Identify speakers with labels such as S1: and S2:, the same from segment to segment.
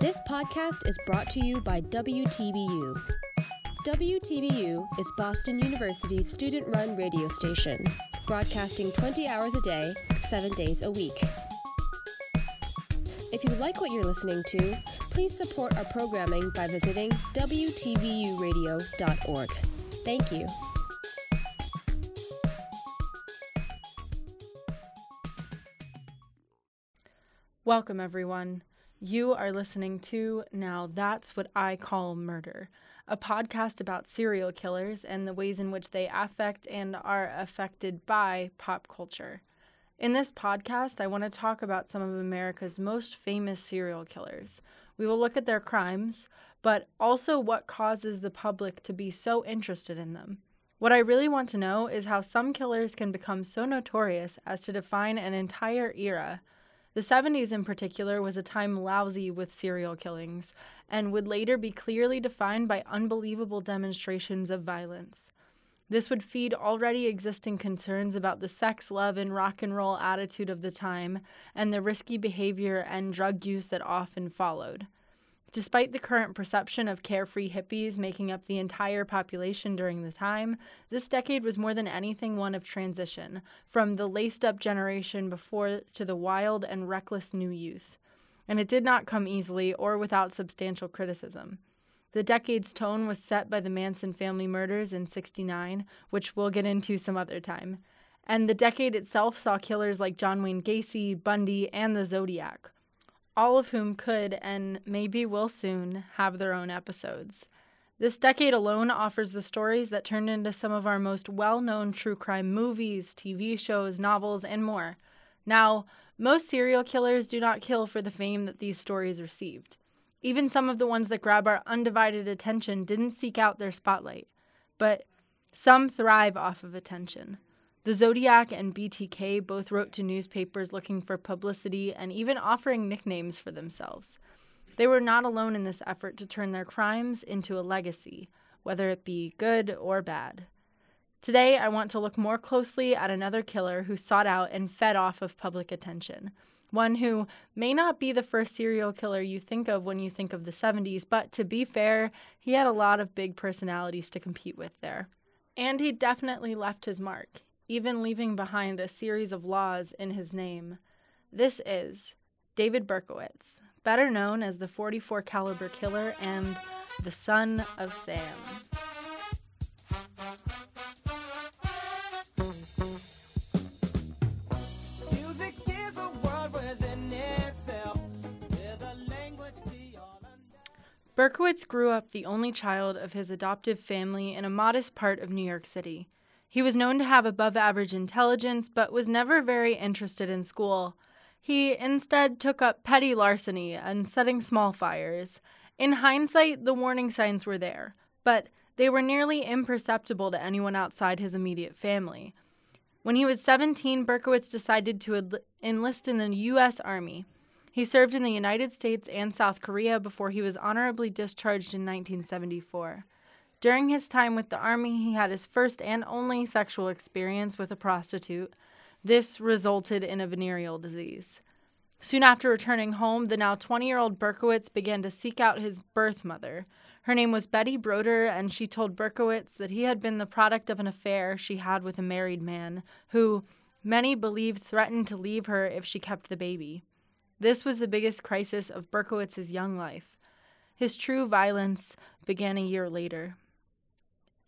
S1: This podcast is brought to you by WTBU. WTBU is Boston University's student run radio station, broadcasting 20 hours a day, 7 days a week. If you like what you're listening to, please support our programming by visiting WTBUradio.org. Thank you.
S2: Welcome, everyone. You are listening to Now That's What I Call Murder, a podcast about serial killers and the ways in which they affect and are affected by pop culture. In this podcast, I want to talk about some of America's most famous serial killers. We will look at their crimes, but also what causes the public to be so interested in them. What I really want to know is how some killers can become so notorious as to define an entire era the 70s, in particular, was a time lousy with serial killings and would later be clearly defined by unbelievable demonstrations of violence. This would feed already existing concerns about the sex, love, and rock and roll attitude of the time and the risky behavior and drug use that often followed. Despite the current perception of carefree hippies making up the entire population during the time, this decade was more than anything one of transition, from the laced up generation before to the wild and reckless new youth. And it did not come easily or without substantial criticism. The decade's tone was set by the Manson family murders in 69, which we'll get into some other time. And the decade itself saw killers like John Wayne Gacy, Bundy, and the Zodiac all of whom could and maybe will soon have their own episodes. This decade alone offers the stories that turned into some of our most well known true crime movies, TV shows, novels, and more. Now, most serial killers do not kill for the fame that these stories received. Even some of the ones that grab our undivided attention didn't seek out their spotlight. But some thrive off of attention. The Zodiac and BTK both wrote to newspapers looking for publicity and even offering nicknames for themselves. They were not alone in this effort to turn their crimes into a legacy, whether it be good or bad. Today, I want to look more closely at another killer who sought out and fed off of public attention. One who may not be the first serial killer you think of when you think of the 70s, but to be fair, he had a lot of big personalities to compete with there. And he definitely left his mark even leaving behind a series of laws in his name. This is David Berkowitz, better known as the 44 caliber killer and the son of Sam. Berkowitz grew up the only child of his adoptive family in a modest part of New York City. He was known to have above average intelligence, but was never very interested in school. He instead took up petty larceny and setting small fires. In hindsight, the warning signs were there, but they were nearly imperceptible to anyone outside his immediate family. When he was 17, Berkowitz decided to enlist in the U.S. Army. He served in the United States and South Korea before he was honorably discharged in 1974. During his time with the Army, he had his first and only sexual experience with a prostitute. This resulted in a venereal disease. Soon after returning home, the now 20 year old Berkowitz began to seek out his birth mother. Her name was Betty Broder, and she told Berkowitz that he had been the product of an affair she had with a married man, who, many believed, threatened to leave her if she kept the baby. This was the biggest crisis of Berkowitz's young life. His true violence began a year later.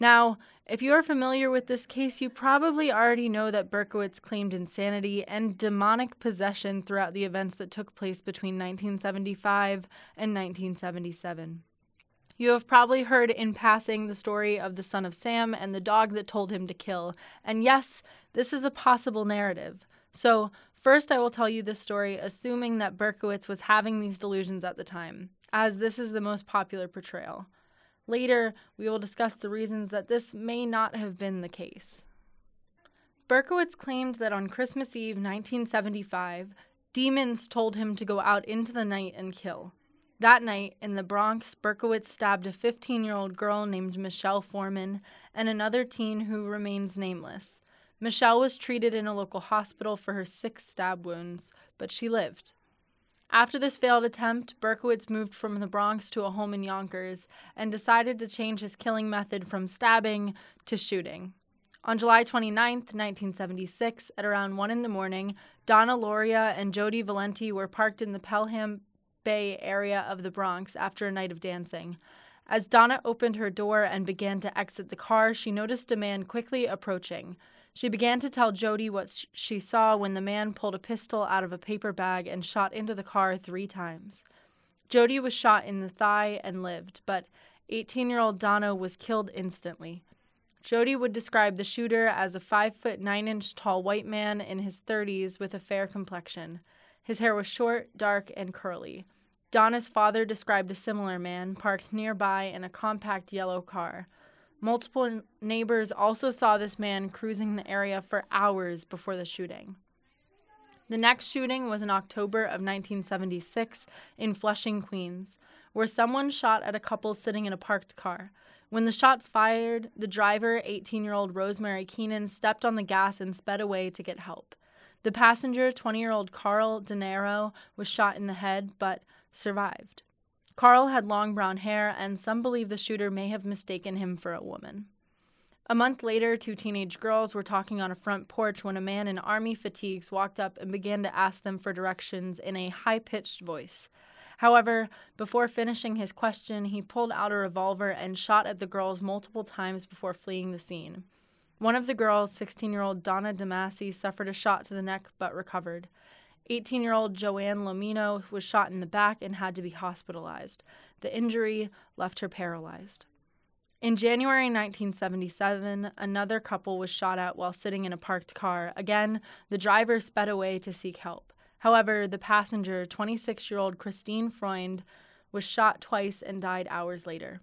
S2: Now, if you are familiar with this case, you probably already know that Berkowitz claimed insanity and demonic possession throughout the events that took place between 1975 and 1977. You have probably heard in passing the story of the son of Sam and the dog that told him to kill. And yes, this is a possible narrative. So, first, I will tell you this story assuming that Berkowitz was having these delusions at the time, as this is the most popular portrayal. Later, we will discuss the reasons that this may not have been the case. Berkowitz claimed that on Christmas Eve 1975, demons told him to go out into the night and kill. That night, in the Bronx, Berkowitz stabbed a 15 year old girl named Michelle Forman and another teen who remains nameless. Michelle was treated in a local hospital for her six stab wounds, but she lived. After this failed attempt, Berkowitz moved from the Bronx to a home in Yonkers and decided to change his killing method from stabbing to shooting. On July 29, 1976, at around 1 in the morning, Donna Lauria and Jody Valenti were parked in the Pelham Bay area of the Bronx after a night of dancing. As Donna opened her door and began to exit the car, she noticed a man quickly approaching. She began to tell Jody what she saw when the man pulled a pistol out of a paper bag and shot into the car three times. Jody was shot in the thigh and lived, but 18 year old Donna was killed instantly. Jody would describe the shooter as a 5 foot 9 inch tall white man in his 30s with a fair complexion. His hair was short, dark, and curly. Donna's father described a similar man parked nearby in a compact yellow car. Multiple neighbors also saw this man cruising the area for hours before the shooting. The next shooting was in October of 1976 in Flushing, Queens, where someone shot at a couple sitting in a parked car. When the shots fired, the driver, 18 year old Rosemary Keenan, stepped on the gas and sped away to get help. The passenger, 20 year old Carl Denaro, was shot in the head but survived. Carl had long brown hair, and some believe the shooter may have mistaken him for a woman. A month later, two teenage girls were talking on a front porch when a man in army fatigues walked up and began to ask them for directions in a high pitched voice. However, before finishing his question, he pulled out a revolver and shot at the girls multiple times before fleeing the scene. One of the girls, 16 year old Donna DeMasi, suffered a shot to the neck but recovered. 18 year old Joanne Lomino was shot in the back and had to be hospitalized. The injury left her paralyzed. In January 1977, another couple was shot at while sitting in a parked car. Again, the driver sped away to seek help. However, the passenger, 26 year old Christine Freund, was shot twice and died hours later.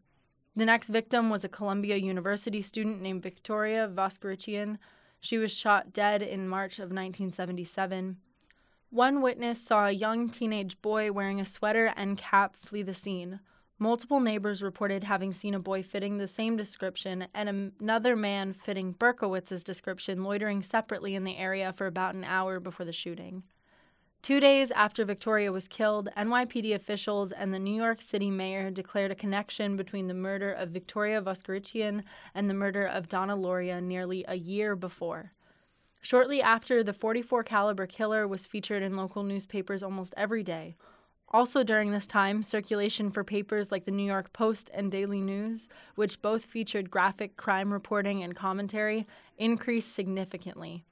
S2: The next victim was a Columbia University student named Victoria Voskerichian. She was shot dead in March of 1977. One witness saw a young teenage boy wearing a sweater and cap flee the scene. Multiple neighbors reported having seen a boy fitting the same description and another man fitting Berkowitz's description loitering separately in the area for about an hour before the shooting. Two days after Victoria was killed, NYPD officials and the New York City mayor declared a connection between the murder of Victoria Voskerichian and the murder of Donna Lauria nearly a year before. Shortly after, the 44 caliber killer was featured in local newspapers almost every day. Also during this time, circulation for papers like the New York Post and Daily News, which both featured graphic crime reporting and commentary, increased significantly.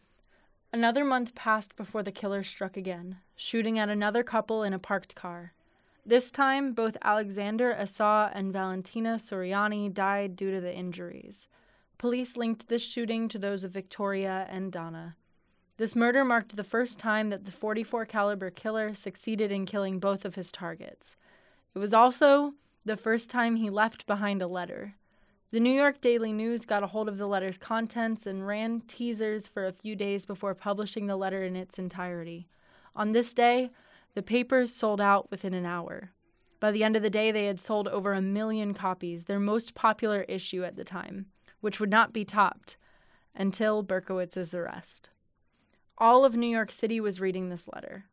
S2: Another month passed before the killer struck again, shooting at another couple in a parked car. This time, both Alexander Assa and Valentina Suriani died due to the injuries. Police linked this shooting to those of Victoria and Donna. This murder marked the first time that the 44 caliber killer succeeded in killing both of his targets. It was also the first time he left behind a letter. The New York Daily News got a hold of the letter's contents and ran teasers for a few days before publishing the letter in its entirety. On this day, the papers sold out within an hour. By the end of the day, they had sold over a million copies, their most popular issue at the time which would not be topped until Berkowitz's arrest. All of New York City was reading this letter.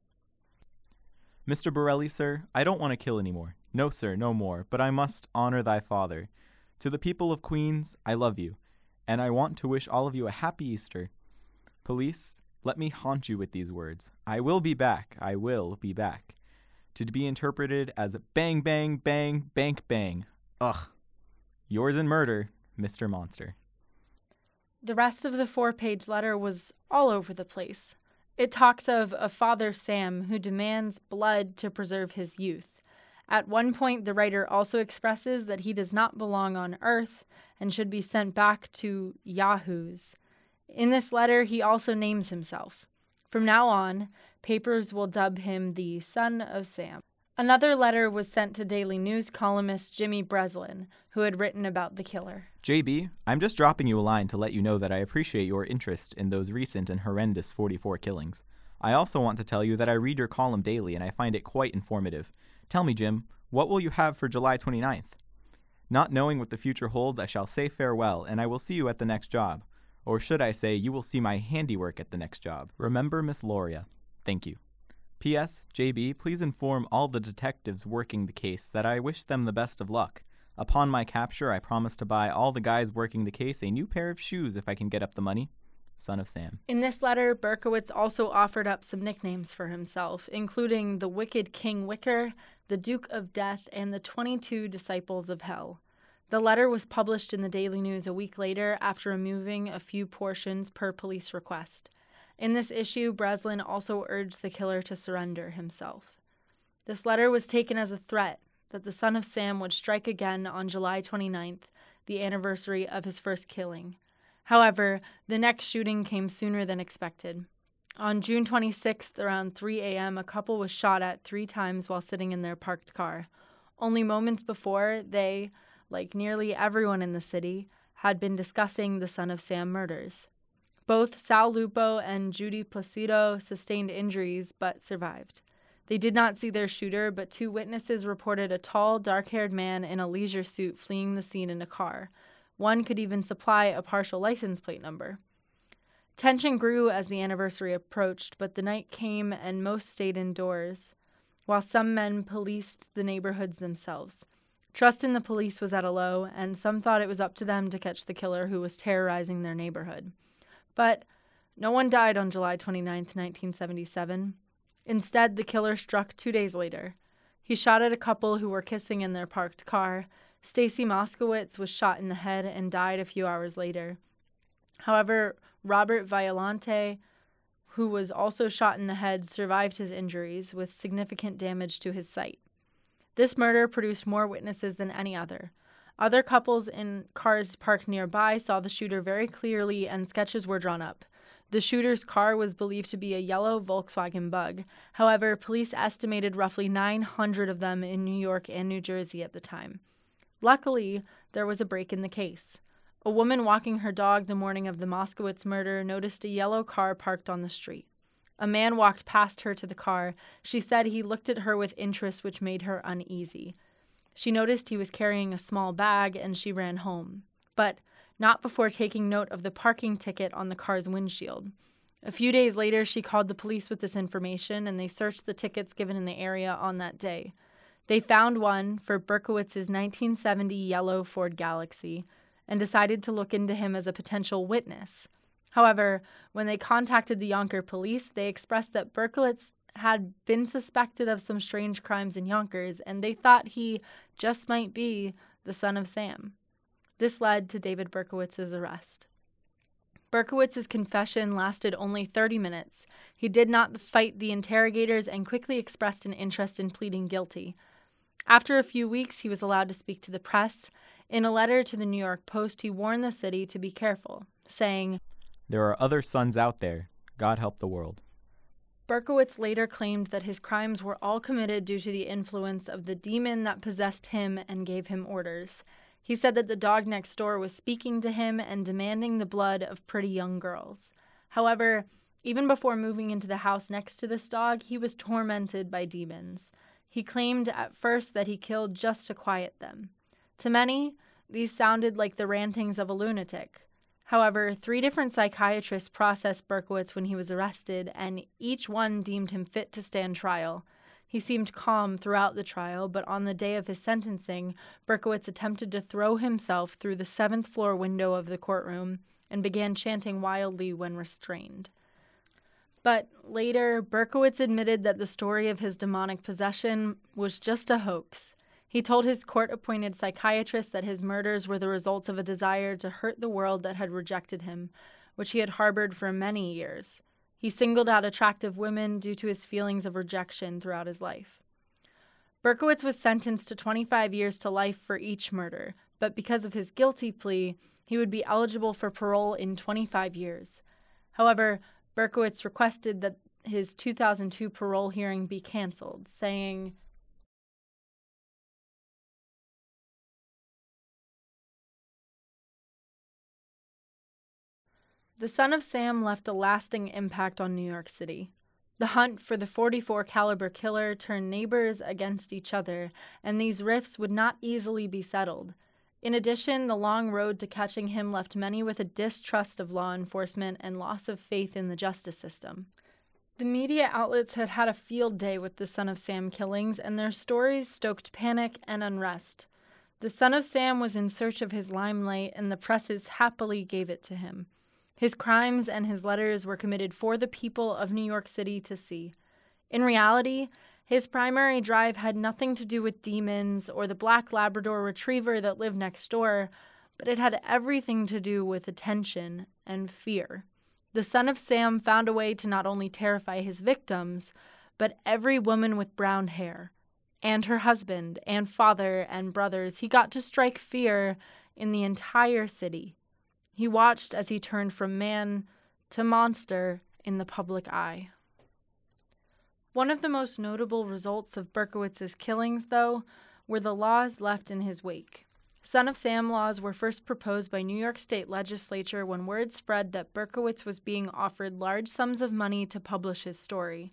S3: Mr. Borrelli, sir, I don't want to kill any more. No, sir, no more, but I must honor thy father. To the people of Queens, I love you, and I want to wish all of you a happy Easter. Police, let me haunt you with these words. I will be back, I will be back. To be interpreted as bang, bang, bang, bank, bang. Ugh. Yours in murder, Mr. Monster.
S2: The rest of the four page letter was all over the place. It talks of a father Sam who demands blood to preserve his youth. At one point, the writer also expresses that he does not belong on Earth and should be sent back to Yahoos. In this letter, he also names himself. From now on, papers will dub him the Son of Sam. Another letter was sent to Daily News columnist Jimmy Breslin, who had written about the killer.
S3: JB, I'm just dropping you a line to let you know that I appreciate your interest in those recent and horrendous 44 killings. I also want to tell you that I read your column daily and I find it quite informative. Tell me, Jim, what will you have for July 29th? Not knowing what the future holds, I shall say farewell, and I will see you at the next job. Or should I say, you will see my handiwork at the next job. Remember Miss Lauria. Thank you. P.S. JB, please inform all the detectives working the case that I wish them the best of luck. Upon my capture, I promise to buy all the guys working the case a new pair of shoes if I can get up the money. Son of Sam.
S2: In this letter, Berkowitz also offered up some nicknames for himself, including the Wicked King Wicker, the Duke of Death, and the 22 Disciples of Hell. The letter was published in the Daily News a week later after removing a few portions per police request. In this issue, Breslin also urged the killer to surrender himself. This letter was taken as a threat that the son of Sam would strike again on July 29th, the anniversary of his first killing. However, the next shooting came sooner than expected. On June 26th, around 3 a.m., a couple was shot at three times while sitting in their parked car. Only moments before, they, like nearly everyone in the city, had been discussing the Son of Sam murders. Both Sal Lupo and Judy Placido sustained injuries but survived. They did not see their shooter, but two witnesses reported a tall, dark haired man in a leisure suit fleeing the scene in a car. One could even supply a partial license plate number. Tension grew as the anniversary approached, but the night came and most stayed indoors, while some men policed the neighborhoods themselves. Trust in the police was at a low, and some thought it was up to them to catch the killer who was terrorizing their neighborhood. But no one died on July 29, 1977. Instead, the killer struck two days later. He shot at a couple who were kissing in their parked car. Stacy Moskowitz was shot in the head and died a few hours later. However, Robert Violante, who was also shot in the head, survived his injuries with significant damage to his sight. This murder produced more witnesses than any other. Other couples in cars parked nearby saw the shooter very clearly, and sketches were drawn up. The shooter's car was believed to be a yellow Volkswagen bug. However, police estimated roughly 900 of them in New York and New Jersey at the time. Luckily, there was a break in the case. A woman walking her dog the morning of the Moskowitz murder noticed a yellow car parked on the street. A man walked past her to the car. She said he looked at her with interest, which made her uneasy. She noticed he was carrying a small bag and she ran home, but not before taking note of the parking ticket on the car's windshield. A few days later, she called the police with this information and they searched the tickets given in the area on that day. They found one for Berkowitz's 1970 yellow Ford Galaxie and decided to look into him as a potential witness. However, when they contacted the Yonker police, they expressed that Berkowitz had been suspected of some strange crimes in Yonkers, and they thought he just might be the son of Sam. This led to David Berkowitz's arrest. Berkowitz's confession lasted only 30 minutes. He did not fight the interrogators and quickly expressed an interest in pleading guilty. After a few weeks, he was allowed to speak to the press. In a letter to the New York Post, he warned the city to be careful, saying,
S3: There are other sons out there. God help the world.
S2: Berkowitz later claimed that his crimes were all committed due to the influence of the demon that possessed him and gave him orders. He said that the dog next door was speaking to him and demanding the blood of pretty young girls. However, even before moving into the house next to this dog, he was tormented by demons. He claimed at first that he killed just to quiet them. To many, these sounded like the rantings of a lunatic. However, three different psychiatrists processed Berkowitz when he was arrested, and each one deemed him fit to stand trial. He seemed calm throughout the trial, but on the day of his sentencing, Berkowitz attempted to throw himself through the seventh floor window of the courtroom and began chanting wildly when restrained. But later, Berkowitz admitted that the story of his demonic possession was just a hoax. He told his court appointed psychiatrist that his murders were the results of a desire to hurt the world that had rejected him, which he had harbored for many years. He singled out attractive women due to his feelings of rejection throughout his life. Berkowitz was sentenced to 25 years to life for each murder, but because of his guilty plea, he would be eligible for parole in 25 years. However, Berkowitz requested that his 2002 parole hearing be canceled, saying, The Son of Sam left a lasting impact on New York City. The hunt for the 44 caliber killer turned neighbors against each other, and these rifts would not easily be settled. In addition, the long road to catching him left many with a distrust of law enforcement and loss of faith in the justice system. The media outlets had had a field day with the Son of Sam killings, and their stories stoked panic and unrest. The Son of Sam was in search of his limelight, and the presses happily gave it to him. His crimes and his letters were committed for the people of New York City to see. In reality, his primary drive had nothing to do with demons or the black Labrador retriever that lived next door, but it had everything to do with attention and fear. The son of Sam found a way to not only terrify his victims, but every woman with brown hair, and her husband, and father, and brothers. He got to strike fear in the entire city. He watched as he turned from man to monster in the public eye. One of the most notable results of Berkowitz's killings, though, were the laws left in his wake. Son of Sam laws were first proposed by New York State legislature when word spread that Berkowitz was being offered large sums of money to publish his story.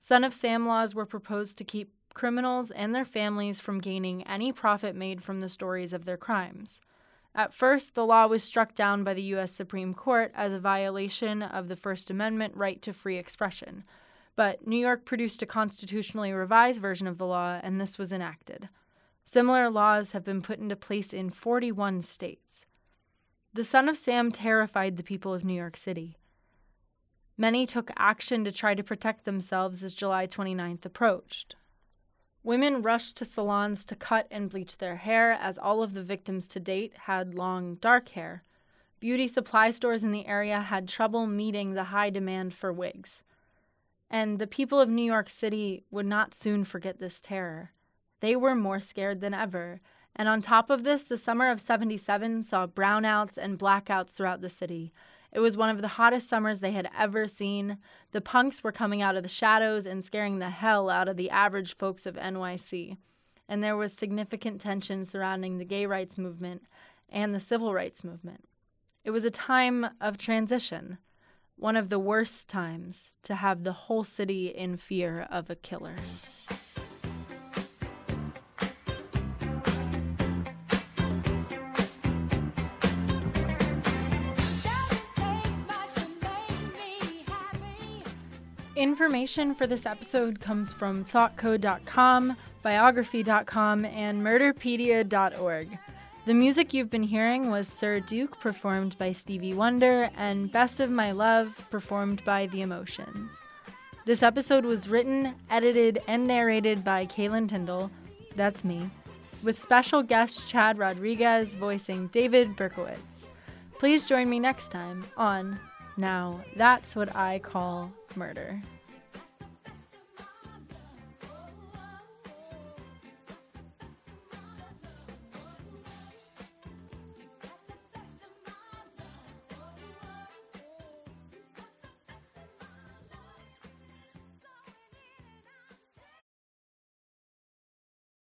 S2: Son of Sam laws were proposed to keep criminals and their families from gaining any profit made from the stories of their crimes. At first, the law was struck down by the U.S. Supreme Court as a violation of the First Amendment right to free expression. But New York produced a constitutionally revised version of the law, and this was enacted. Similar laws have been put into place in 41 states. The Son of Sam terrified the people of New York City. Many took action to try to protect themselves as July 29th approached. Women rushed to salons to cut and bleach their hair, as all of the victims to date had long, dark hair. Beauty supply stores in the area had trouble meeting the high demand for wigs. And the people of New York City would not soon forget this terror. They were more scared than ever. And on top of this, the summer of 77 saw brownouts and blackouts throughout the city. It was one of the hottest summers they had ever seen. The punks were coming out of the shadows and scaring the hell out of the average folks of NYC. And there was significant tension surrounding the gay rights movement and the civil rights movement. It was a time of transition, one of the worst times to have the whole city in fear of a killer. Information for this episode comes from thoughtco.com, biography.com, and murderpedia.org. The music you've been hearing was Sir Duke, performed by Stevie Wonder, and Best of My Love, performed by The Emotions. This episode was written, edited, and narrated by Kaylin Tyndall, that's me, with special guest Chad Rodriguez voicing David Berkowitz. Please join me next time on Now That's What I Call Murder.